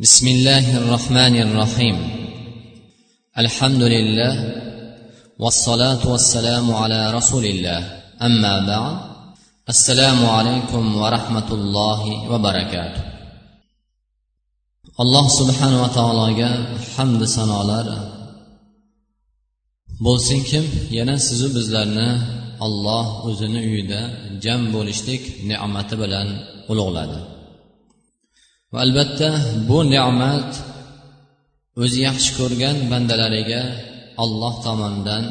بسم الله الرحمن الرحيم الحمد لله والصلاة والسلام على رسول الله أما بعد السلام عليكم ورحمة الله وبركاته alloh subhanava taologa hamdu sanolar bo'lsinkim yana sizu bizlarni olloh o'zini uyida jam bo'lishlik ne'mati bilan ulug'ladi Va albatta bu ne'mat o'zi yaxshi ko'rgan bandalariga alloh tomonidan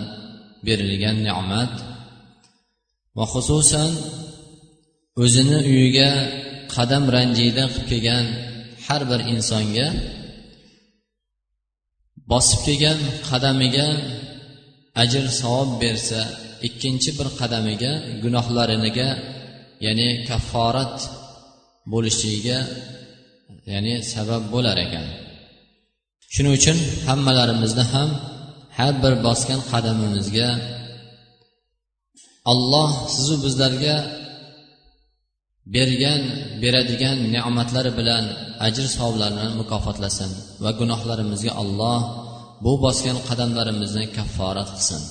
berilgan ne'mat. Va xususan o'zini uyiga qadam ranjida qilib kelgan har bir insonga bosib kelgan qadamiga ajr savob bersa ikkinchi bir qadamiga gunohlariniga ya'ni kafforat bo'lishligiga ya'ni sabab bo'lar ekan. Shuning uchun hammalarimizni ham har bir bosgan qadamimizga alloh sizu bizlarga bergan beradigan ne'matlari bilan ajr savoblarni mukofotlasin va gunohlarimizga alloh bu bosgan qadamlarimizni kafforat qilsin.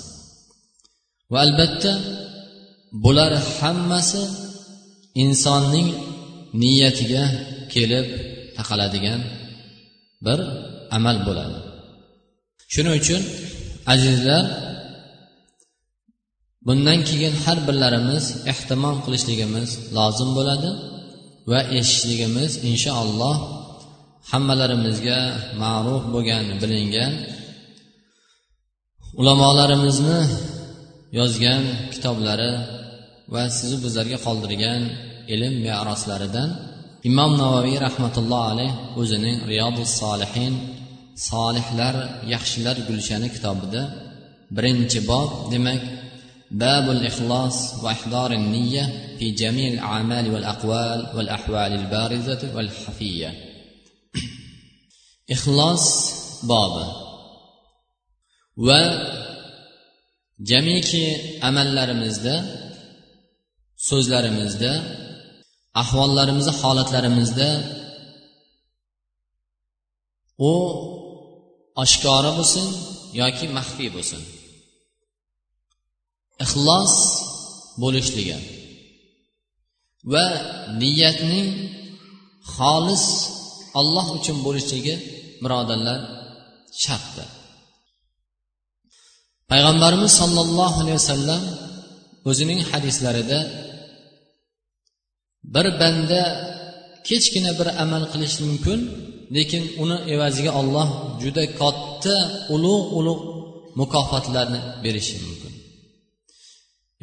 Va albatta bular hammasi insonning niyatiga kelib taqaladigan bir amal bo'ladi. Shuning uchun azizlar bundan keyin har birlarimiz ehtimol qilishligimiz lozim bo'ladi va eshitishligimiz inshaalloh hammalarimizga ma'ruf bo'lgan bilingan ulamolarimizni yozgan kitoblari va sizu bizlarga qoldirgan ilm meroslaridan imom navoiy rahmatulloh alayh o'zining riyodu solihin solihlar yaxshilar gulshani kitobida birinchi bob demak babul ixlos va ihdorin niyya fi jamil amal val aqval val ahvalil barizati val hafiya ixlos bobi va jamiki amallarimizda so'zlarimizda ahvollarimizda holatlarimizda u oshkora bo'lsin yoki maxfiy bo'lsin. Ixlos bo'lishligi va niyatning xolis olloh uchun bo'lishligi birodarlar shartdir. Payg'ambarimiz sollallohu alayhi vasallam o'zining hadislarida bir banda kechgina bir amal qilishi mumkin lekin uni evaziga olloh juda katta ulug' ulug' mukofotlarni berishi mumkin.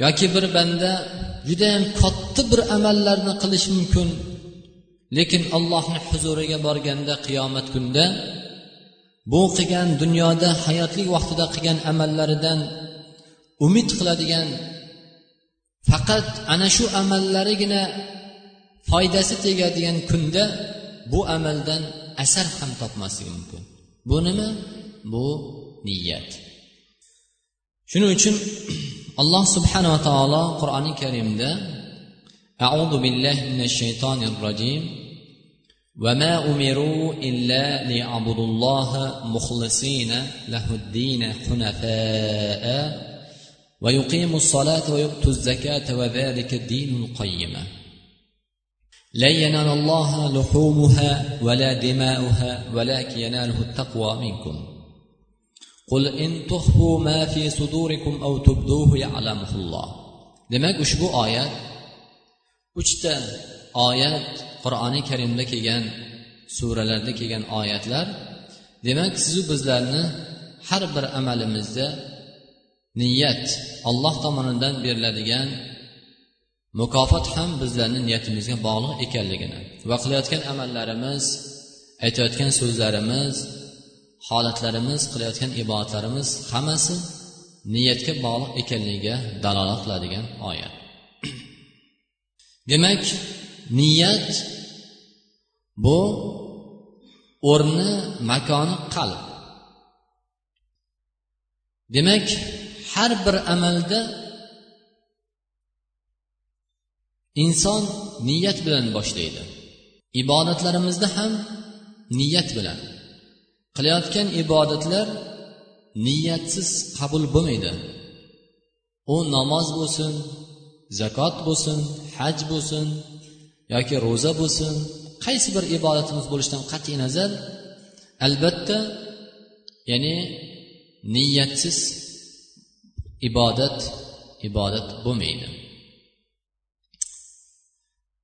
Yoki bir banda judayam katta bir amallarni qilishi mumkin lekin allohni huzuriga borganda qiyomat kunida bu qilgan dunyoda hayotlik vaqtida qilgan amallaridan umid qiladigan faqat ana shu amallarigina foydasi tegadigan kunda bu amaldan asar ham topmasligi mumkin bu nima bu niyat shuning uchun alloh subhanava taolo qur'oni karimda أعوذ بالله من الشيطان الرجيم وما أمروا إلا ليعبدوا الله مخلصين له الدين حنفاء ويقيموا الصلاة ويؤتوا الزكاة وذلك الدين القيمة لن ينال الله لحومها ولا دماؤها ولكن يناله التقوى منكم قل إن تخفوا ما في صدوركم أو تبدوه يعلمه الله demak ushbu oyat uchta oyat qur'oni karimda kelgan suralarda kelgan oyatlar demak sizu bizlarni har bir amalimizda niyat alloh tomonidan beriladigan mukofot ham bizlarni niyatimizga bog'liq ekanligini va qilayotgan amallarimiz aytayotgan so'zlarimiz holatlarimiz qilayotgan ibodatlarimiz hammasi niyatga bog'liq ekanligiga dalolat qiladigan oyat. Demak niyat bu o'rni makoni qalb. Demak har bir amalda inson niyat bilan boshlaydi. Ibodatlarimizda ham niyat bilan. Qilayotgan ibodatlar niyatsiz qabul bo'lmaydi. U namoz bo'lsin zakot bo'lsin haj bo'lsin yoki ro'za bo'lsin qaysi bir ibodatimiz bo'lishidan qat'iy nazar albatta ya'ni niyatsiz ibodat ibodat bo'lmaydi.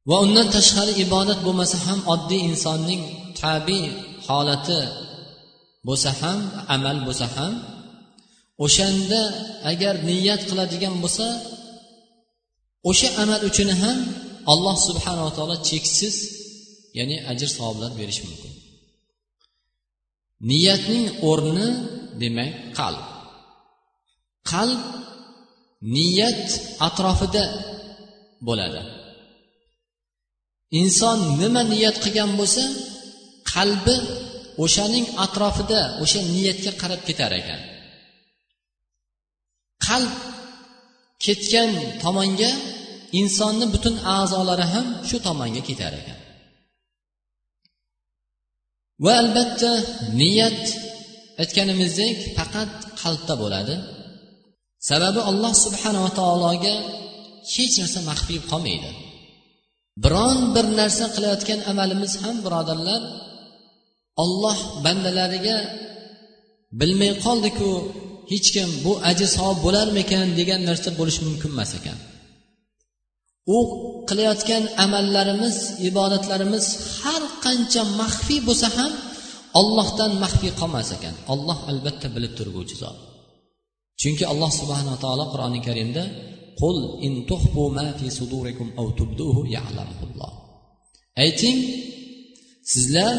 Va undan tashqari ibodat bo'lmasa ham oddiy insonning tabiiy holati bo'lsa ham amal bo'lsa ham o'shanda agar niyat qiladigan bo'lsa o'sha amal uchun ham alloh subhanava taolo cheksiz ya'ni ajr savoblar berishi mumkin. Niyatning o'rni demak qalb. Qalb niyat atrofida bo'ladi. Inson nima niyat qilgan bo'lsa qalbi o'shaning atrofida o'sha niyatga qarab ketar ekan. Qalb ketgan tomonga insonni butun a'zolari ham shu tomonga ketar ekan. Va albatta niyat aytganimizdek faqat qalbda bo'ladi. Sababi alloh subhanava taologa hech narsa maxfiy qolmaydi. Biron bir narsa qilayotgan amalimiz ham birodarlar olloh bandalariga bilmay qoldiku hech kim bu ajr savob bo'larmikan degan narsa bo'lishi mumkin emas ekan. U qilayotgan amallarimiz ibodatlarimiz har qancha maxfiy bo'lsa ham ollohdan maxfiy qolmas ekan. Olloh albatta bilib turguvchi zot. Chunki alloh subhanaa taolo qur'oni karimda qul in tuhbu ma fi sudurikum aw tubduhu ya'lamulloh ayting sizlar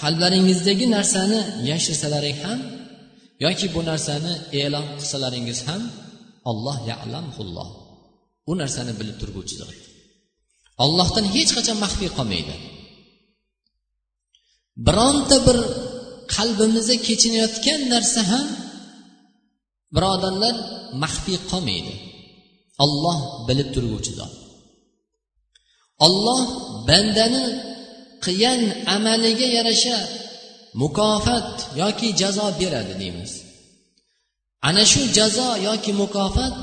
qalblaringizdagi narsani yashirsalaring ham yoki bu narsani e'lon qilsalaringiz ham olloh yalamhulloh u narsani bilib turguvchi zot ollohdan hech qachon maxfiy qolmaydi. Bironta bir qalbimizda kechinayotgan narsa ham birodarlar maxfiy qolmaydi. Olloh bilib turguvchi zot olloh bandani qilgan amaliga yarasha mukofot yoki jazo beradi deymiz. Ana shu jazo yoki mukofot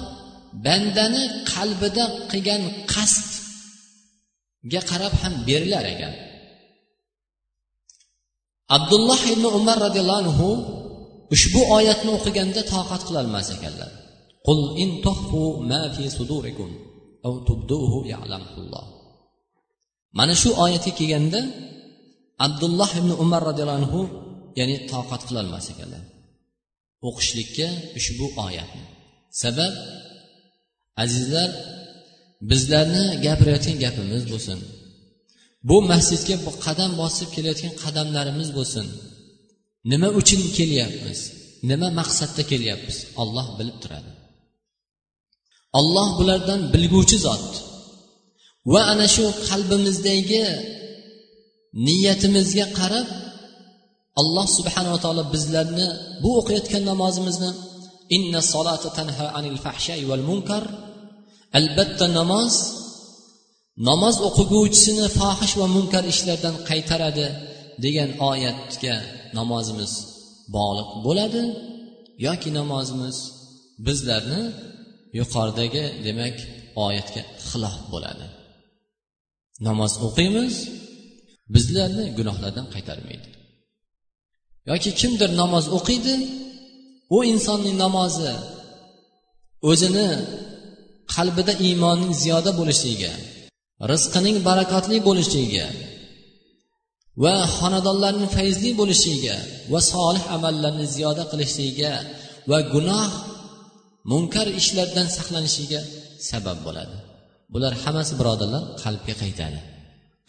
bandani qalbida qilgan qasdga qarab ham berilar ekan. Abdulloh ibn umar roziyallohu anhu ushbu oyatni o'qiganda toqat qilolmas ekanlar. Qul ما ma fi sudurikum aw يعلمه الله. mana shu oyatga kelganda abdulloh ibn umar roziyallohu anhu ya'ni toqat qilolmas ekanlar o'qishlikka ushbu oyatni sabab azizlar bizlarni gapirayotgan gapimiz bo'lsin bu masjidga qadam bosib kelayotgan qadamlarimiz bo'lsin nima uchun kelyapmiz nima maqsadda kelyapmiz olloh bilib turadi olloh bulardan bilguvchi zot. Va ana shu qalbimizdagi niyatimizga qarab alloh subhanava taolo bizlarni bu o'qiyotgan namozimizni inna solata tanha anil fahshay val munkar albatta namoz namoz o'qiguvchisini fohish va munkar ishlardan qaytaradi degan oyatga namozimiz bog'liq bo'ladi yoki namozimiz bizlarni yuqoridagi demak oyatga xilof bo'ladi. Namoz o'qiymiz bizlarni gunohlardan qaytarmaydi. Yoki kimdir namoz o'qiydi u insonning namozi o'zini qalbida iymonning ziyoda bo'lishiga rizqining barakotli bo'lishiga va xonadonlarning fayzli bo'lishiga va solih amallarni ziyoda qilishligiga va gunoh munkar ishlardan saqlanishiga sabab bo'ladi. Bular hammasi birodarlar qalbga qaytadi.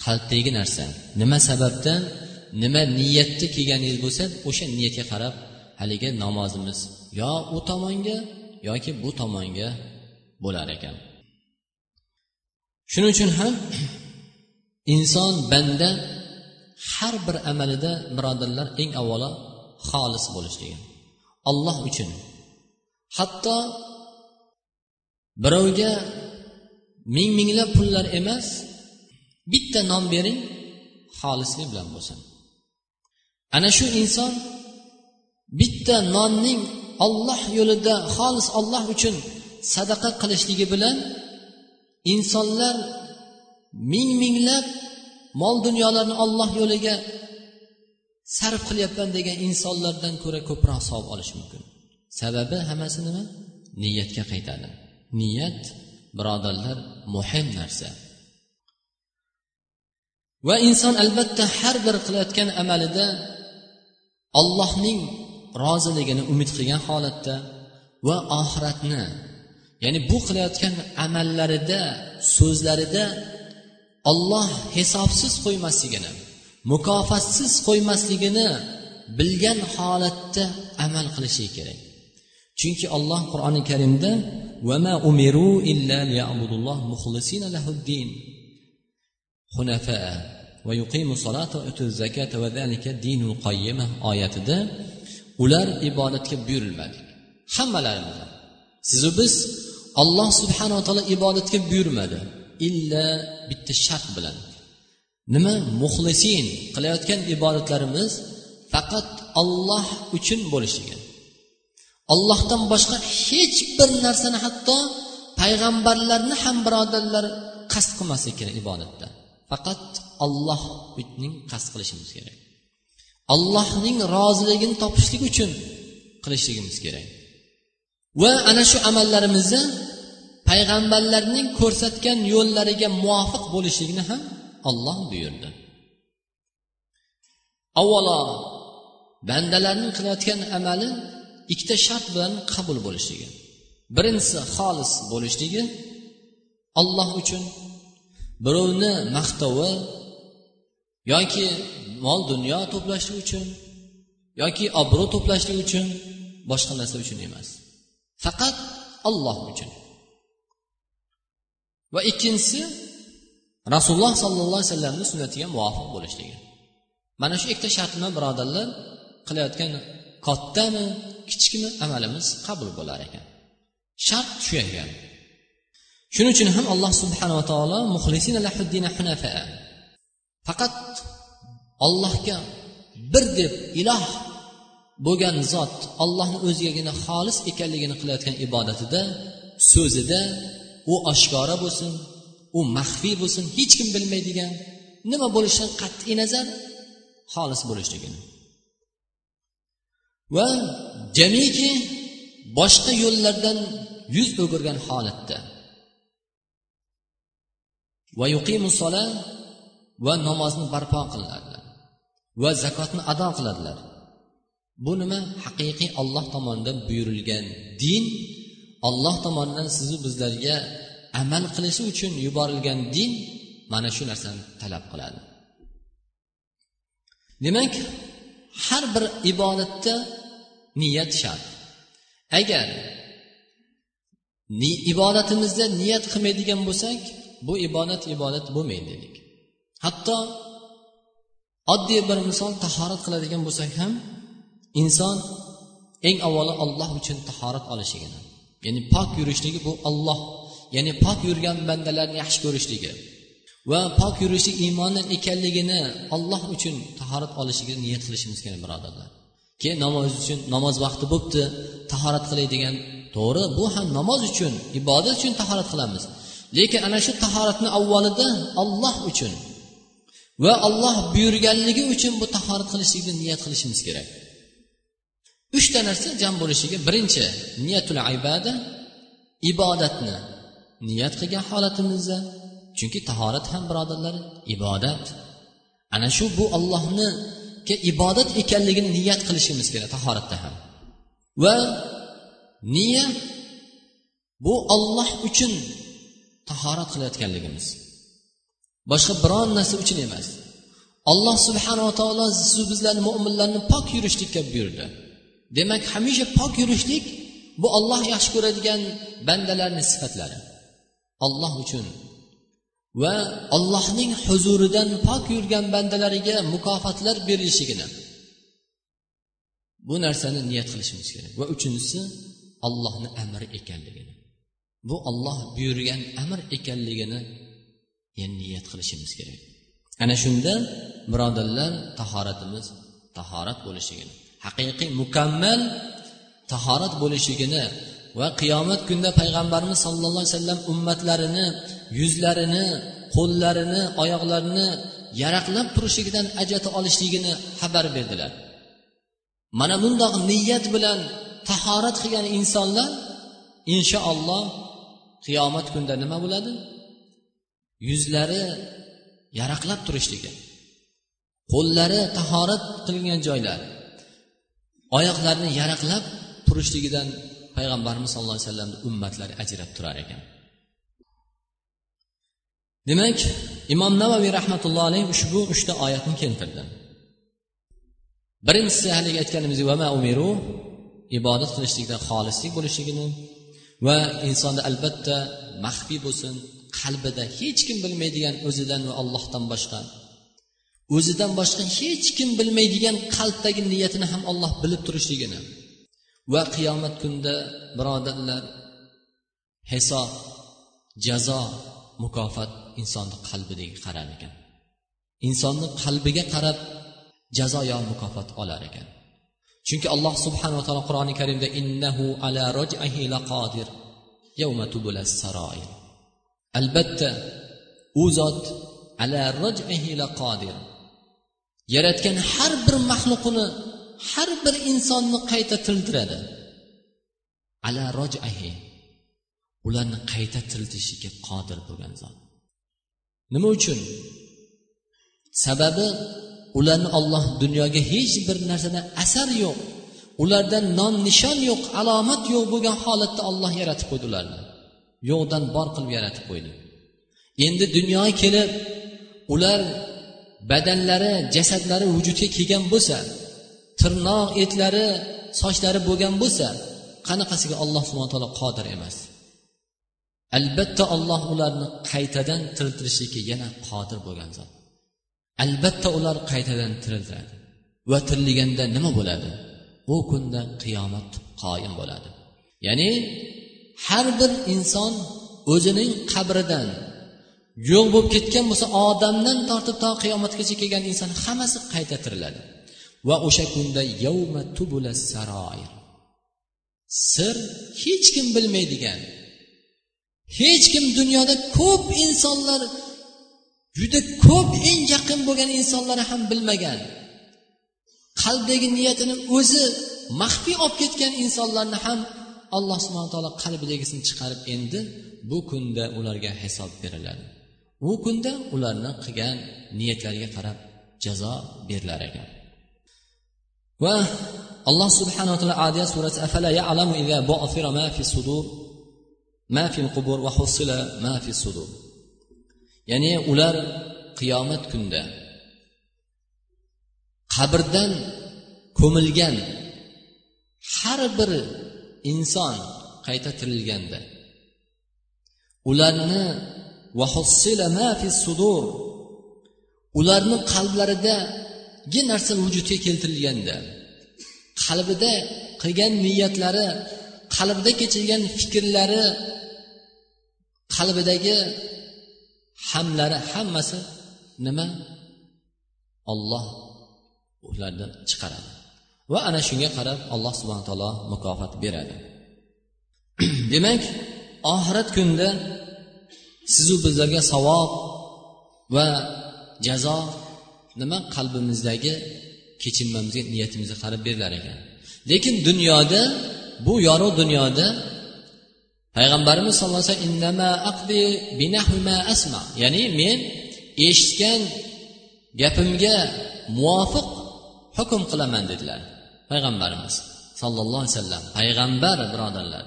Qalbdagi narsa nima sababdan nima niyatda kelganingiz bo'lsa o'sha niyatga qarab haligi namozimiz yo u tomonga yoki bu tomonga bo'lar ekan. Shuning uchun ham inson banda har bir amalida birodarlar eng avvalo xolis bo'lishligi olloh uchun hatto birovga ming minglab pullar emas bitta non bering xolislik bilan bo'lsin. Ana shu inson bitta nonning olloh yo'lida xolis olloh uchun sadaqa qilishligi bilan insonlar ming minglab mol dunyolarni olloh yo'liga sarf qilyapman degan insonlardan ko'ra ko'proq savob olish mumkin. Sababi hammasi nima? Niyatga qaytadi. Niyat birodarlar muhim narsa. Va inson albatta har bir qilayotgan amalida ollohning roziligini umid qilgan holatda va oxiratni ya'ni bu qilayotgan amallarida so'zlarida olloh hisobsiz qo'ymasligini mukofotsiz qo'ymasligini bilgan holatda amal qilishi kerak. Chunki alloh qur'oni karimda vama umiru illa liya'budulloh muxlisina lahuddin. Hunafa va yuqimu salata va zakata va zalika dinul qayyima oyatida ular ibodatga buyurilmadi. Hammalarimiz sizu biz olloh subhanava taolo ibodatga buyurmadi. Illa bitta shart bilan. Nima? Muxlisin qilayotgan ibodatlarimiz faqat olloh uchun bo'lishligi ollohdan boshqa hech bir narsani hatto payg'ambarlarni ham birodarlar qasd qilmaslik kerak ibodatda. Faqat ollohning qasd qilishimiz kerak. Allohning roziligini topishlik uchun qilishligimiz kerak. Va ana shu amallarimizni payg'ambarlarning ko'rsatgan yo'llariga muvofiq bo'lishligini ham olloh buyurdi. Avvalo bandalarning qilayotgan amali ikkita shart bilan qabul bo'lishligi. Birinchisi xolis bo'lishligi olloh uchun birovni maqtovi yoki mol dunyo to'plashlik uchun yoki obro' to'plashlik uchun boshqa narsa uchun emas. Faqat olloh uchun. Va ikkinchisi rasululloh sollallohu alayhi vasallamni sunnatiga muvofiq bo'lishligi. Mana shu ikkita shartni birodarlar qilayotgan kattami kichkina amalimiz qabul bo'lar ekan. Shart shu ekan shuning uchun ham alloh subhanava taolo faqat ollohga bir deb iloh bo'lgan zot ollohni o'zigagina xolis ekanligini qilayotgan ibodatida so'zida u oshkora bo'lsin u maxfiy bo'lsin hech kim bilmaydigan nima bo'lishidan qat'iy nazar xolis bo'lishligini va jamiki boshqa yo'llardan yuz o'girgan holatda. Va yuqimusola va namozni barpo qiladilar va zakotni ado qiladilar. Bu nima? Haqiqiy olloh tomonidan buyurilgan din olloh tomonidan sizu bizlarga amal qilishi uchun yuborilgan din mana shu narsani talab qiladi. Demak har bir ibodatda niyat shart. Agar ni, ibodatimizda niyat qilmaydigan bo'lsak bu ibodat ibodat bo'lmaydi dedik. Hatto oddiy bir misol tahorat qiladigan bo'lsak ham inson eng avvalo olloh uchun tahorat olishligini ya'ni pok yurishligi bu olloh ya'ni pok yurgan bandalarni yaxshi ko'rishligi va pok yurishlik iymondan ekanligini olloh uchun tahorat olishligiga niyat qilishimiz kerak birodarlar. Keyin namoz uchun namoz vaqti bo'libdi tahorat qilay degan. To'g'ri bu ham namoz uchun ibodat uchun tahorat qilamiz. Lekin ana shu tahoratni avvalida olloh uchun va olloh buyurganligi uchun bu tahorat qilishlikni niyat qilishimiz kerak. Uchta narsa jam bo'lishiga birinchi niyatul ibada ibodatni niyat qilgan holatimizda. Chunki tahorat ham birodarlar ibodat. Ana shu bu ollohni ibodat ekanligini niyat qilishimiz kerak tahoratda ham. Va niya bu olloh uchun tahorat qilayotganligimiz. Boshqa biron narsa uchun emas. Alloh subhanava taolo sizu bizlarni mo'minlarni pok yurishlikka buyurdi. Demak hamisha pok yurishlik bu olloh yaxshi ko'radigan bandalarni sifatlari. Olloh uchun va allohning huzuridan pok yurgan bandalariga mukofotlar berilishigini bu narsani niyat qilishimiz kerak. Va uchinchisi allohni amri ekanligini. Bu olloh buyurgan amr ekanligini yani niyat qilishimiz kerak. Ana shunda birodarlar tahoratimiz tahorat bo'lishligini haqiqiy mukammal tahorat bo'lishligini va qiyomat kunida payg'ambarimiz sollallohu alayhi vasallam ummatlarini yuzlarini qo'llarini oyoqlarini yaraqlab turishligidan ajrata olishligini xabar berdilar. Mana bundoq niyat bilan tahorat qilgan insonlar inshaalloh qiyomat kunida nima bo'ladi? Yuzlari yaraqlab turishligi qo'llari tahorat qilingan joylar oyoqlarini yaraqlab turishligidan payg'ambarimiz sallallohu alayhi vasallamni ummatlari ajrab turar ekan. Demak imom navaviy rahmatullohi alayhi ushbu uchta oyatni keltirdi. Birinchisi haligi aytganimizdek vama umiru? Ibodat qilishlikda xolislik bo'lishligini va insonda albatta maxfiy bo'lsin qalbida hech kim bilmaydigan o'zidan va allohdan boshqa. O'zidan boshqa hech kim bilmaydigan qalbdagi niyatini ham olloh bilib turishligini va qiyomat kunida birodarlar hisob jazo mukofot insonni qalbidagi qarar ekan. Insonni qalbiga qarab jazo yo mukofot olar ekan. Chunki alloh subhanava taolo qur'oni karimda innahu ala roj'ihi laqodir yawma saroir albatta u zot ala roj'ihi laqodir yaratgan har bir maxluqini har bir insonni qayta tiriltiradi ala rojahi ularni qayta tiriltirishga qodir bo'lgan zot. Nima uchun? Sababi ularni olloh dunyoga hech bir narsada asar yo'q. Ulardan non nishon yo'q alomat yo'q bo'lgan holatda olloh yaratib qo'ydi ularni. Yo'qdan bor qilib yaratib qo'ydi. Endi dunyoga kelib ular badanlari jasadlari vujudga kelgan bo'lsa tirnoq etlari sochlari bo'lgan bo'lsa qanaqasiga alloh subhana taolo qodir emas? Albatta olloh ularni qaytadan tiriltirishlikka yana qodir bo'lgan zot. Albatta ular qaytadan tiriltiradi va tirilganda nima bo'ladi? U kunda qiyomat qoyim bo'ladi. Ya'ni har bir inson o'zining qabridan yo'q bo'lib ketgan bo'lsa odamdan tortib to qiyomatgacha kelgan inson hammasi qayta tiriladi. Va o'sha kunda yavma tubula saroir. Sir hech kim bilmaydigan hech kim dunyoda ko'p insonlar juda ko'p eng yaqin bo'lgan insonlar ham bilmagan. Qalbdagi niyatini o'zi maxfiy olib ketgan insonlarni ham alloh subhana taolo qalbidagisini chiqarib endi bu kunda ularga hisob beriladi. U kunda ularni qilgan niyatlariga qarab jazo berilar ekan. Va alloh subhanaa taolo adiya surasi afala ya'lamu idza bu'thira ma fi sudur? Ma fil qubur va husila ma fi sudur. Ya'ni ular qiyomat kunida qabrdan ko'milgan har bir inson qayta tirilganda ularni sudur ularni qalblaridagi narsa vujudga keltirilganda qalbida qilgan niyatlari qalbida kechirgan fikrlari qalbidagi hamlari hammasi nima? Olloh ularni chiqaradi. Va ana shunga qarab alloh subhana taolo mukofot beradi. Demak oxirat kunida sizu bizlarga savob va jazo nima? Qalbimizdagi kechinmamizga niyatimizga qarab berilar ekan. Lekin dunyoda bu yorug' dunyoda payg'ambarimiz sallallohu alayhi vasallam ya'ni men eshitgan gapimga muvofiq hukm qilaman dedilar payg'ambarimiz sallallohu alayhi vasallam payg'ambar birodarlar.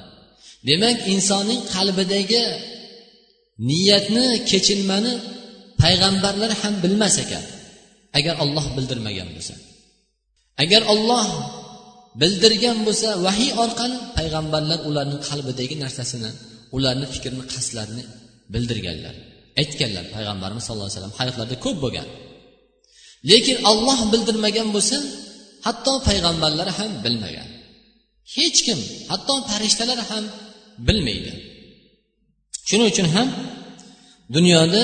Demak insonning qalbidagi niyatni kechinmani payg'ambarlar ham bilmas ekan agar olloh bildirmagan bo'lsa. Agar olloh bildirgan bo'lsa vahiy orqali payg'ambarlar ularning qalbidagi narsasini ularni fikrini qasdlarini bildirganlar. Aytganlar payg'ambarimiz sallallohu alayhi vasallam hayotlarida ko'p bo'lgan. Lekin olloh bildirmagan bo'lsa hatto payg'ambarlar ham bilmagan. Hech kim hatto farishtalar ham bilmaydi. Shuning uchun ham dunyoda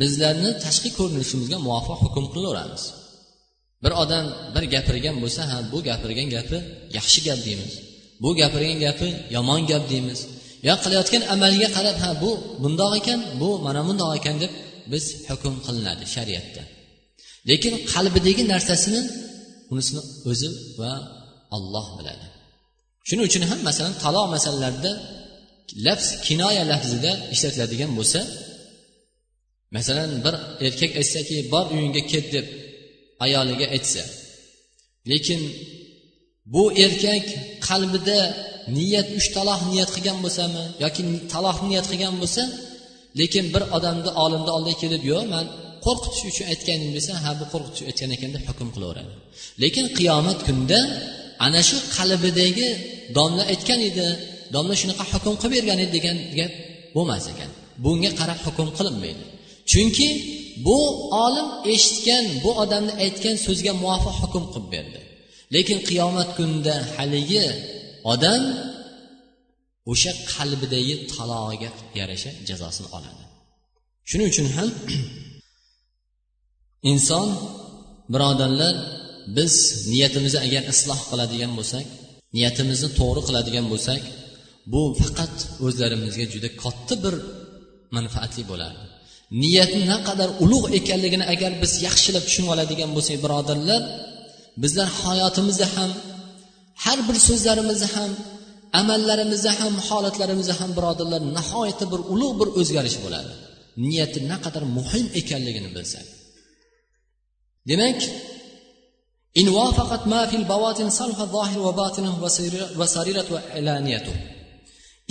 bizlarni tashqi ko'rinishimizga muvofiq hukm qilaveramiz. Bir odam bir gapirgan bo'lsa ha bu gapirgan gapi yaxshi gap deymiz. Bu gapirgan gapi yomon gap deymiz. Yo qilayotgan amaliga qarab ha bu bundoq ekan bu mana bundoq ekan deb biz hukm qilinadi shariatda. Lekin qalbidagi narsasini unisini o'zi va olloh biladi. Shuning uchun ham masalan taloq masalalarida lafz kinoya lafzida ishlatiladigan bo'lsa masalan bir erkak aytsaki bor uyingga ket deb ayoliga aytsa. Lekin bu erkak qalbida niyat uch taloq niyat qilgan bo'lsami yoki taloh niyat qilgan bo'lsa lekin bir odamni olimni oldiga kelib yo'q man qo'rqitish uchun aytganim desa ha bu qo'rqitish uchun aytgan ekan deb hukm qilaveradi. Lekin qiyomat kunida ana shu qalbidagi domla aytgan edi domla shunaqa hukm qilib bergan edi degan gap bo'lmas ekan. Bunga qarab hukm qilinmaydi. Chunki bu olim eshitgan bu odamni aytgan so'zga muvofiq hukm qilib berdi. Lekin qiyomat kunida haligi odam o'sha qalbidagi talog'iga yarasha jazosini oladi. Shuning uchun ham inson birodarlar biz niyatimizni agar isloh qiladigan bo'lsak niyatimizni to'g'ri qiladigan bo'lsak bu faqat o'zlarimizga juda katta bir manfaatli bo'lardi. niyatni naqadar ulug' ekanligini agar biz yaxshilab tushunib oladigan bo'lsak birodarlar bizlar hayotimizda ham har bir so'zlarimizda ham amallarimizda ham holatlarimizda ham birodarlar nihoyatda bir ulug' bir o'zgarish bo'ladi. Niyati naqadar muhim ekanligini bilsak. Demak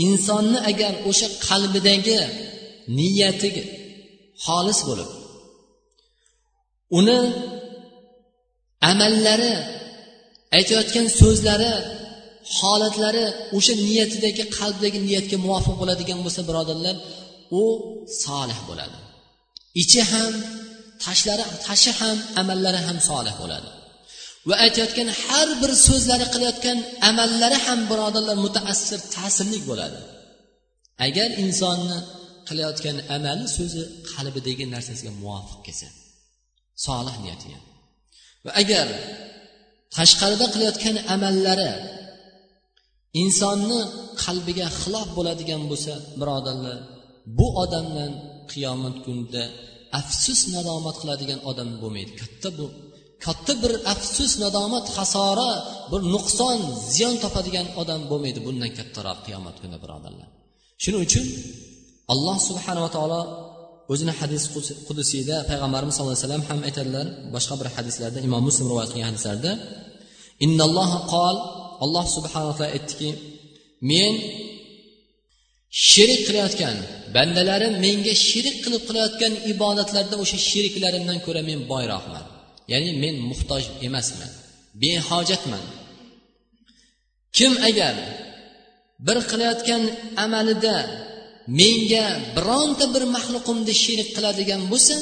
insonni agar o'sha qalbidagi niyati xolis bo'lib uni amallari aytayotgan so'zlari holatlari o'sha niyatidagi qalbdagi niyatga muvofiq bo'ladigan bo'lsa birodarlar u solih bo'ladi. Ichi ham tashlari tashi ham amallari ham solih bo'ladi. Va aytayotgan har bir so'zlari qilayotgan amallari ham birodarlar mutaassir ta'sirlik bo'ladi. Agar insonni qilayotgan amali so'zi qalbidagi narsasiga muvofiq kelsa solih niyatiga va agar tashqarida qilayotgan amallari insonni qalbiga xilof bo'ladigan bo'lsa birodarlar bu odamdan qiyomat kunida afsus nadomat qiladigan odam bo'lmaydi. Katta bu katta bir afsus nadomat hasora bir nuqson ziyon topadigan odam bo'lmaydi bundan kattaroq qiyomat kuni birodarlar. Shuning uchun alloh subhanava taolo o'zini hadis qudusiyda payg'ambarimiz sallallohu alayhi vasallam ham aytadilar boshqa bir hadislarda imom muslim rivoyat qilgan hadislarda innalloha qol alloh subhanava taolo aytdiki men shirik qilayotgan bandalarim menga shirik qilib qilayotgan ibodatlarda o'sha sheriklarimdan ko'ra men boyroqman. Ya'ni men muhtoj emasman behojatman. Kim agar bir qilayotgan amalida menga bironta bir maxluqimni sherik qiladigan bo'lsa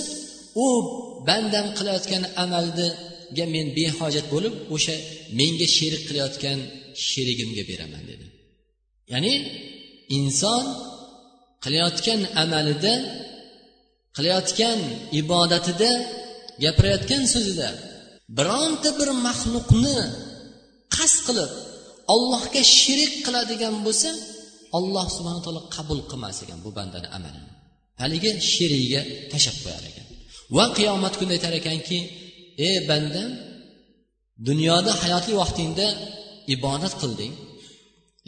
u bandam qilayotgan amalga men behojat bo'lib o'sha menga sherik qilayotgan sherigimga beraman dedi. Ya'ni inson qilayotgan amalida qilayotgan ibodatida gapirayotgan so'zida bironta bir maxluqni qasd qilib allohga sherik qiladigan bo'lsa alloh subhana taolo qabul qilmas ekan bu bandani amalini haligi sherigiga tashlab qo'yar ekan. Va qiyomat kunida aytar ekanki ey bandam dunyoda hayotli vaqtingda ibodat qilding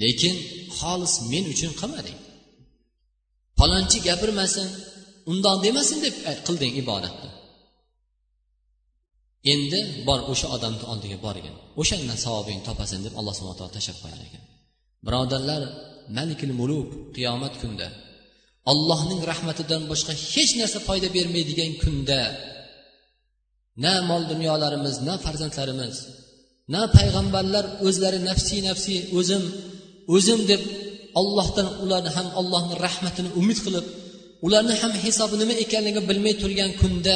lekin xolis men uchun qilmading. Palonchi gapirmasin undoq demasin deb eh, qilding ibodatni. Endi bor o'sha odamni oldiga borgin. O'shandan savobingni topasan deb alloh subhana taolo tashlab qo'yar ekan. Birodarlar malikil muluk qiyomat kunida allohning rahmatidan boshqa hech narsa foyda bermaydigan kunda na mol dunyolarimiz na farzandlarimiz na payg'ambarlar o'zlari nafsiy nafsiy o'zim o'zim deb ollohdan ularni ham allohni rahmatini umid qilib ularni ham hisobi nima ekanligini bilmay turgan kunda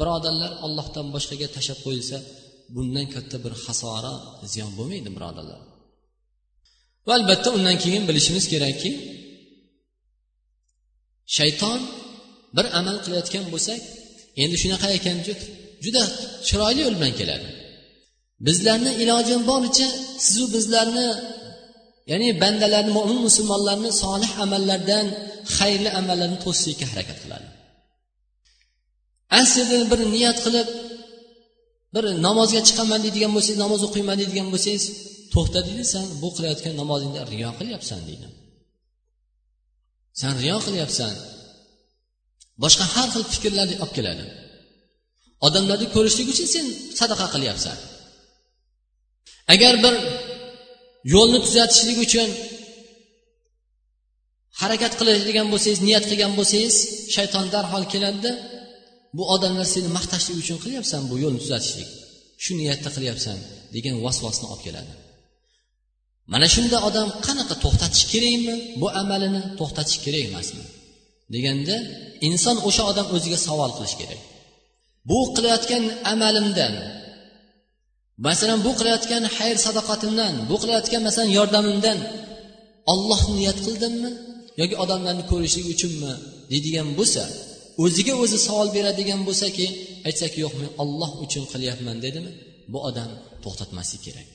birodarlar ollohdan boshqaga tashlab qo'yilsa bundan katta bir hasora ziyon bo'lmaydi birodarlar. Va albatta undan keyin bilishimiz kerakki shayton bir amal qilayotgan bo'lsak endi shunaqa ekan juda chiroyli yo'l bilan keladi. Bizlarni ilojim boricha sizu bizlarni ya'ni bandalarni mo'min musulmonlarni solih amallardan xayrli amallarni to'sishlikka harakat qiladi. Aslida bir niyat qilib bir namozga chiqaman deydigan bo'lsangiz namoz o'qiyman deydigan bo'lsangiz to'xta deydi san bu qilayotgan namozingda riyo qilyapsan deydi. San riyo qilyapsan. Boshqa har xil fikrlarni olib keladi. Odamlarni ko'rishlik uchun sen sadaqa qilyapsan. Agar bir yo'lni tuzatishlik uchun harakat qiladigan bo'lsangiz niyat qilgan bo'lsangiz shayton darhol keladida bu odamlar seni maqtashlik uchun qilyapsan bu yo'lni tuzatishlik. Shu niyatda qilyapsan degan vasvasni olib keladi. Mana shunda odam qanaqa to'xtatish kerakmi? Bu amalini to'xtatish kerak emasmi? Deganda inson o'sha odam o'ziga savol qilish kerak. Bu qilayotgan amalimdan masalan bu qilayotgan xayr sadoqatimdan bu qilayotgan masalan yordamimdan ollohni niyat qildimmi? Yoki odamlarni ko'rishlik uchunmi deydigan bo'lsa o'ziga o'zi savol beradigan bo'lsaki aytsak yo'q men olloh uchun qilyapman dedimi? Bu odam to'xtatmaslik kerak.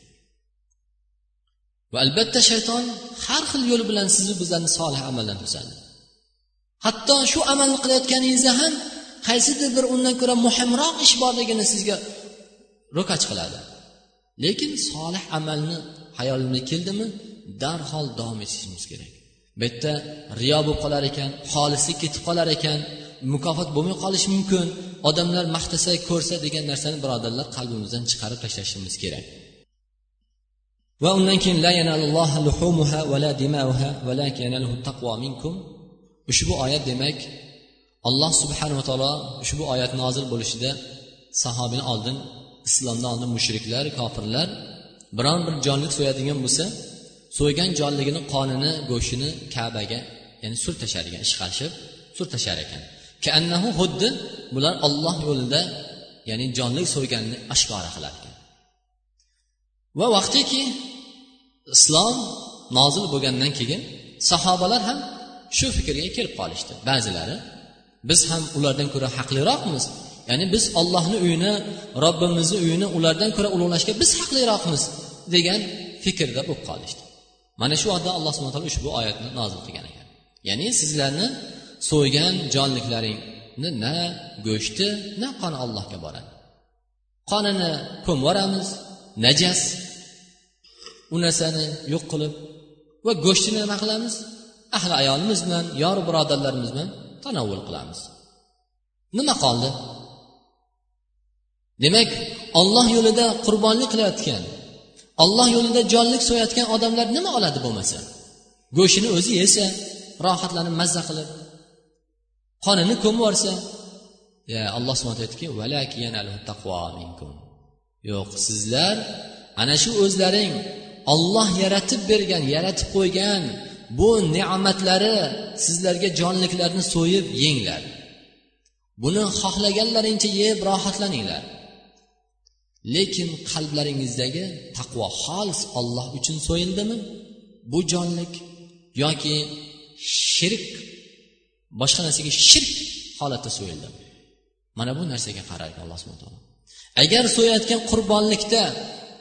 Va albatta shayton har xil yo'l bilan sizni bizlarni solih amaldan to'sadi hatto shu amalni qilayotganingizda ham qaysidir bir undan ko'ra muhimroq ish borligini sizga ro'kach qiladi. Lekin solih amalni hayolimga keldimi darhol davom etishimiz kerak. Bu yerda riyo bo'lib qolar ekan xolislik ketib qolar ekan mukofot bo'lmay qolishi mumkin odamlar maqtasa ko'rsa degan narsani birodarlar qalbimizdan chiqarib tashlashimiz kerak. Va undan keyin la luhumuha va la dimauha taqvo minkum. Ushbu oyat demak alloh subhanava taolo ushbu oyat nozil bo'lishida sahobini oldin islomdan oldin mushriklar kofirlar biron bir jonlik so'yadigan bo'lsa so'ygan jonligini qonini go'shtini kabaga ya'ni surtashar ekan ishqashib sur tashar ekan. Kaannahu xuddi bular olloh yo'lida ya'ni jonlik so'yganini oshkora qilar va vaqtiki islom nozil bo'lgandan keyin sahobalar ham shu fikrga kelib qolishdi. Ba'zilari biz ham ulardan ko'ra haqliroqmiz. Ya'ni biz ollohni uyini robbimizni uyini ulardan ko'ra ulug'lashga biz haqliroqmiz degan fikrda bo'lib qolishdi. Mana shu vaqtda alloh subhana taolo ushbu oyatni nozil qilgan ekan. Ya'ni sizlarni so'ygan jonliklaringni na go'shti na qoni allohga boradi. Qonini ko'mib yuboramiz najas u narsani yo'q qilib va go'shtini nima qilamiz? Ahli ayolimiz bilan yor birodarlarimiz bilan tanovvul qilamiz. Nima qoldi? Demak olloh yo'lida qurbonlik qilayotgan olloh yo'lida jonlik so'yayotgan odamlar nima oladi bo'lmasa? Go'shtini o'zi yesa rohatlanib mazza qilib qonini ko'mib yuborsa alloh subhana aytdiki yo'q sizlar ana shu o'zlaring olloh yaratib bergan yaratib qo'ygan bu ne'matlari sizlarga jonliklarni so'yib yenglar. Buni xohlaganlaringcha yeb rohatlaninglar. Lekin qalblaringizdagi taqvo xolis olloh uchun so'yildimi bu jonlik yoki shirk boshqa narsaga shirk holatda so'yildi mana bu narsaga qaraydi alloh subhana taolo. Agar so'yayotgan qurbonlikda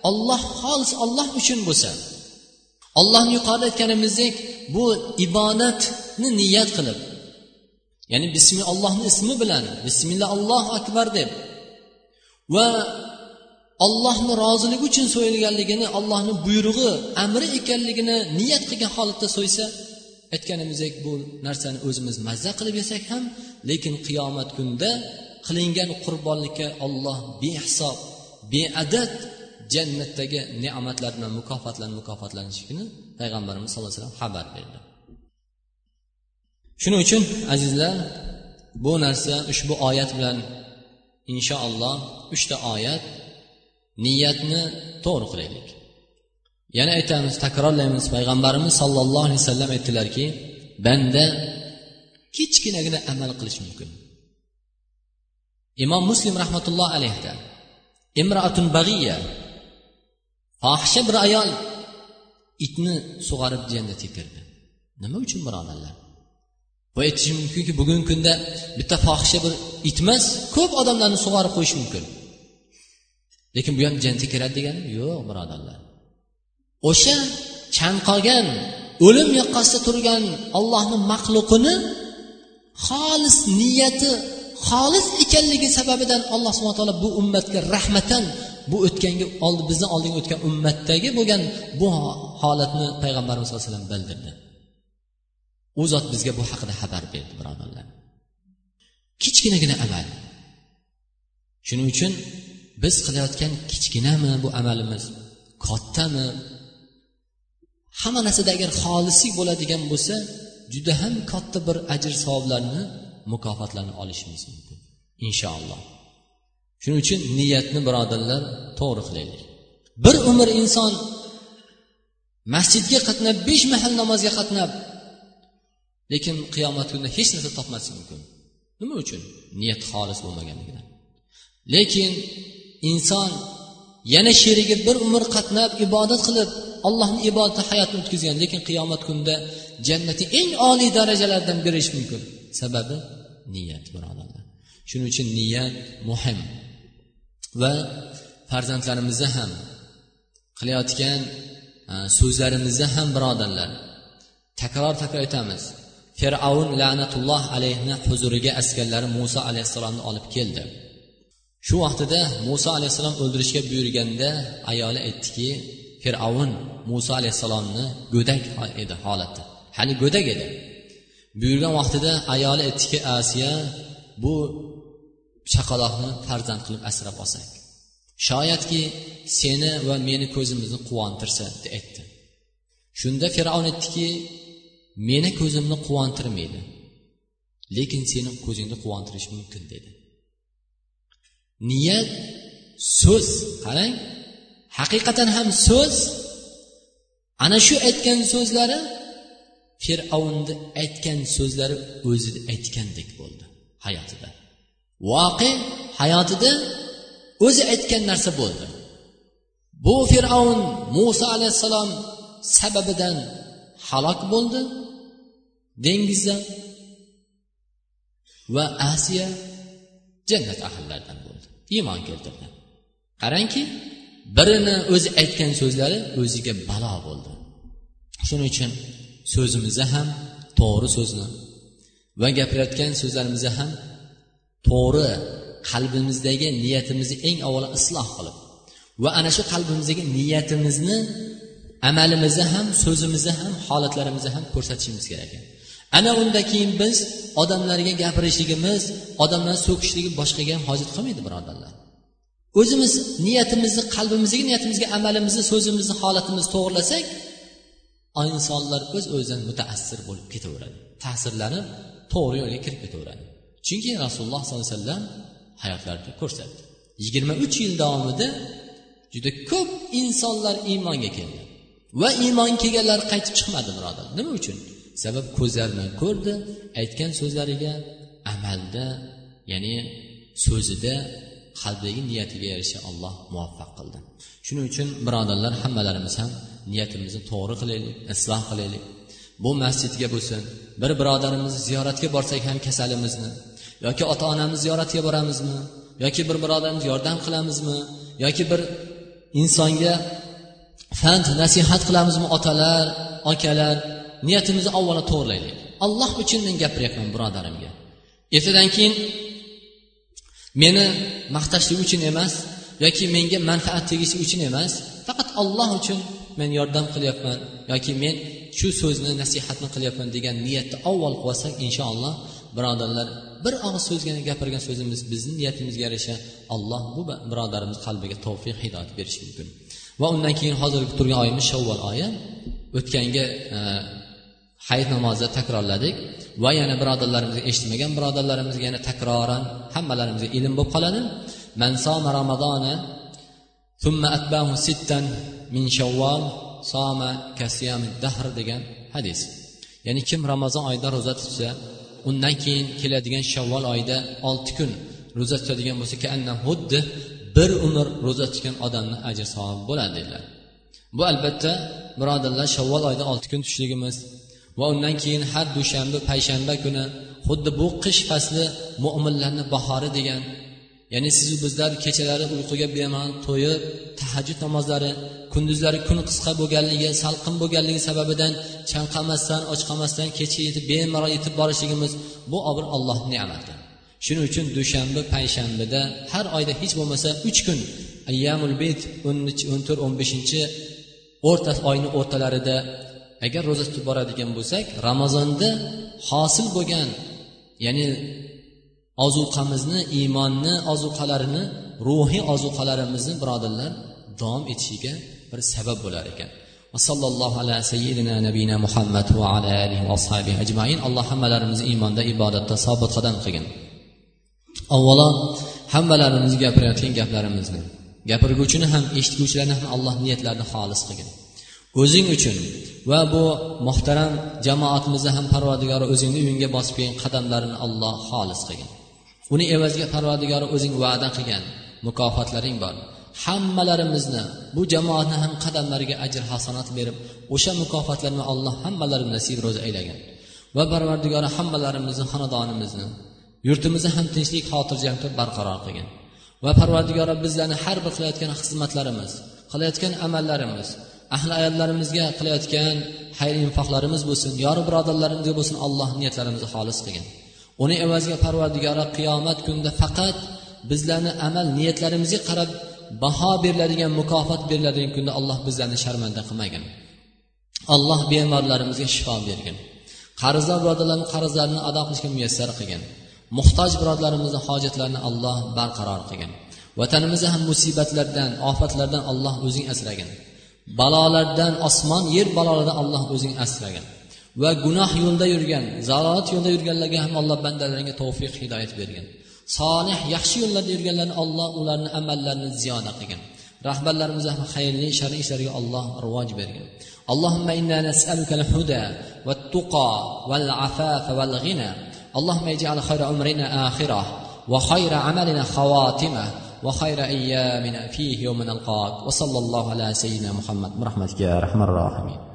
olloh xolis olloh uchun bo'lsa ollohni yuqorida aytganimizdek bu ibodatni niyat qilib ya'ni bismi ollohni ismi bilan bismillah allohu akbar deb va ollohni roziligi uchun so'yilganligini ollohni buyrug'i amri ekanligini niyat qilgan holatda so'ysa aytganimizdek bu narsani o'zimiz mazza qilib yesak ham lekin qiyomat kunida qilingan qurbonlikka olloh behisob beadad jannatdagi ne'matlar bilan mukofotlanib mukofotlanishligini payg'ambarimiz sallallohu alayhi vasallam xabar berdi. Shuning uchun azizlar bu narsa ushbu oyat bilan inshaalloh uchta oyat niyatni to'g'ri qilaylik yana aytamiz takrorlaymiz payg'ambarimiz sollallohu alayhi vasallam aytdilarki banda kichkinagina amal qilish mumkin. Imom muslim rahmatulloh alayhda imroatun bag'iya fohisha bir ayol itni sug'orib jannatga kirdi nima uchun birodarlar? Bu aytishi mumkinki bugungi kunda bitta fohisha bir it emas ko'p odamlarni sug'orib qo'yishi mumkin. Lekin bu ham jannatga kiradi degani yo'q birodarlar. O'sha chanqagan o'lim yoqasida turgan ollohni maxluqini xolis niyati xolis ekanligi sababidan alloh subhana taolo bu ummatga rahmatan bu o'tganga oldi bizni oldingi o'tgan ummatdagi bo'lgan bu holatni payg'ambarimiz sallallohu alayhi vasallam bildirdi. U zot bizga bu haqida xabar berdi birodarlar. Kichkinagina amal. Shuning uchun biz qilayotgan kichkinami bu amalimiz kattami hamma narsada agar xolislik bo'ladigan bo'lsa juda ham katta bir ajr savoblarni mukofotlarni olishimiz mumkin inshaalloh. Shuning uchun niyatni birodarlar to'g'ri qilaylik. Bir umr inson masjidga qatnab besh mahal namozga qatnab lekin qiyomat kunida hech narsa topmasligi mumkin. Nima uchun? Niyat xolis bo'lmaganligidan. Lekin inson yana sherigi bir umr qatnab ibodat qilib allohni ibodati hayotini o'tkazgan lekin qiyomat kunida jannati eng oliy darajalardan berishi mumkin. Sababi niyat birodarlar. Shuning uchun niyat muhim. Va farzandlarimizni ham qilayotgan so'zlarimizni ham birodarlar takror takror aytamiz. Fir'avn la'natulloh alayhni huzuriga askarlari muso alayhissalomni olib keldi. Shu vaqtida muso alayhissalom o'ldirishga buyurganda ayoli aytdiki fir'avn muso alayhissalomni go'dak edi holati hali go'dak edi. Buyurgan vaqtida ayoli aytdiki asiya bu chaqaloqni farzand qilib asrab olsak shoyatki seni va meni ko'zimizni quvontirsa deb aytdi. Shunda fir'avn aytdiki meni ko'zimni quvontirmaydi lekin seni ko'zingni quvontirishi mumkin dedi. Niyat so'z qarang. Haqiqatan ham so'z. Ana shu aytgan so'zlari fir'avnni aytgan so'zlari o'zini aytgandek bo'ldi hayotida. Voqe hayotida o'zi aytgan narsa bo'ldi. Bu fir'avn muso alayhissalom sababidan halok bo'ldi dengizda va asiya jannat ahllaridan bo'ldi. Iymon keltirdi. Qarangki birini o'zi aytgan so'zlari o'ziga balo bo'ldi. Shuning uchun so'zimizni ham to'g'ri so'zni va gapirayotgan so'zlarimizni ham to'g'ri qalbimizdagi niyatimizni eng avvalo isloh qilib va ana shu qalbimizdagi niyatimizni amalimizni ham so'zimizni ham holatlarimizni ham ko'rsatishimiz kerak. Ana undan keyin biz odamlarga gapirishligimiz odamlarni so'kishligi boshqaga ham hojat qolmaydi birodarlar o'zimiz niyatimizni qalbimizdagi niyatimizga amalimizni so'zimizni holatimizni to'g'irlasak insonlar o'z o'zidan mutaassir bo'lib ketaveradi. Ta'sirlanib to'g'ri yo'lga kirib ketaveradi. Chunki rasululloh sollallohu alayhi vasallam hayotlarida ko'rsatdi. Yigirma uch yil davomida juda ko'p insonlar iymonga keldi. Va iymon kelganlar qaytib chiqmadi birodar nima uchun? Sabab ko'zlari bilan ko'rdi aytgan so'zlariga amalda ya'ni so'zida qalbidagi niyatiga yarasha alloh muvaffaq qildi. Shuning uchun birodarlar hammalarimiz ham niyatimizni to'g'ri qilaylik isloh qilaylik. Bu masjidga bo'lsin bir birodarimizni ziyoratga borsak ham kasalimizni yoki ota onamiz ziyoratiga boramizmi? Yoki bir birodarimiz yordam qilamizmi? Yoki bir insonga fand nasihat qilamizmi otalar akalar niyatimizni avvalo to'g'irlaylik. Alloh uchun men gapiryapman birodarimga. Ertadan keyin meni maqtashlik uchun emas yoki menga manfaat tegishi uchun emas faqat olloh uchun men yordam qilyapman yoki men shu so'zni nasihatni qilyapman degan niyatni avval qilsak inshaalloh birodarlar bir og'iz so'zgina gapirgan so'zimiz bizni niyatimizga yarasha alloh bu birodarimiz qalbiga tavfiq hidoyat berishi mumkin. Va undan keyin hozirgi turgan oyimiz shavvol oyi o'tganga e, hayit namozida takrorladik va yana birodarlarimizga eshitmagan birodarlarimizga yana takroran hammalarimizga ilm bo'lib qoladi. Man soma ramazona thumma atbahu sittan min shavvol soma dahr degan hadis. Ya'ni kim ramazon oyida ro'za tutsa undan keyin keladigan shavvol oyida olti kun ro'za tutadigan bo'lsa kaanna xuddi bir umr ro'za tutgan odamni ajr savobi bo'ladi dedilar. Bu albatta birodarlar shavvol oyida olti kun tutishligimiz va undan keyin har dushanba payshanba kuni xuddi bu qish fasli mo'minlarni bahori degan ya'ni sizu bizlar kechalari uyquga bemalol to'yib tahajjud namozlari kunduzlari kun qisqa bo'lganligi salqin bo'lganligi sababidan chanqamasdan och kechga yetib bemalol yetib borishligimiz bu bir alloh ne'mati shuning uchun dushanba payshanbada har oyda hech bo'lmasa uch kun ayyamul beyt o'n to'rt o'n beshinchi o'rta oyni o'rtalarida agar ro'za tutib boradigan bo'lsak ramazonda hosil bo'lgan ya'ni ozuqamizni iymonni ozuqalarini ruhiy ozuqalarimizni birodarlar davom etishiga bir sabab bo'lar ekan. Sallallohu ala sayyidina nabiyina muhammad va ala alihi va ashabihi ajmain. Alloh hammalarimizni iymonda ibodatda sobit qadam qilgin. Avvalo hammalarimiz gapirayotgan gaplarimizni gapirguvchini ham eshitguvchilarni ham alloh niyatlarini xolis qilgin. O'zing uchun va bu muhtaram jamoatimizni ham parvardigori o'zingni uyingga bosib kelgan qadamlarini alloh xolis qilgin. Uni evaziga parvardigori o'zing va'da qilgan. Mukofotlaring bor. Hammalarimizni bu jamoatni ham qadamlariga ajr hasanat berib o'sha mukofotlarni alloh hammalarini nasib ro'za aylagan. Va parvardigori hammalarimizni xonadonimizni yurtimizni ham tinchlik xotirjam qilib barqaror qilgin. Va parvardigori bizlarni har bir qilayotgan xizmatlarimiz qilayotgan amallarimiz ahli ayollarimizga qilayotgan xayr infoqlarimiz bo'lsin yori birodarlarimizga bo'lsin alloh niyatlarimizni xolis qilgin. Uni evaziga parvardigori qiyomat kunida faqat bizlarni amal niyatlarimizga qarab baho beriladigan mukofot beriladigan kunda alloh bizlarni sharmanda qilmagin alloh bemorlarimizga shifo bergin. Qarzdor birodarlarni qarzlarini ado qilishga muyassar qilgin. Muhtoj birodarlarimizni hojatlarini alloh barqaror qilgin. Vatanimizni ham musibatlardan ofatlardan alloh o'zing asragin. Balolardan osmon yer balolaridan alloh o'zing asragin. va gunoh yo'lda yurgan zalolat yo'lda yurganlarga ham alloh bandalaringga tavfiq hidoyat bergin solih yaxshi yo'llarda yurganlarni alloh ularni amallarini ziyoda qilgin rahbarlarimizga ham xayrli shar'iy ishlarga alloh rivoj bergin اللهم انا نسالك الهدى والتقى والعفاف والغنى اللهم اجعل خير عمرنا اخره وخير عملنا خواتمه وخير ايامنا فيه يوم نلقاك وصلى الله على سيدنا محمد برحمتك يا ارحم الراحمين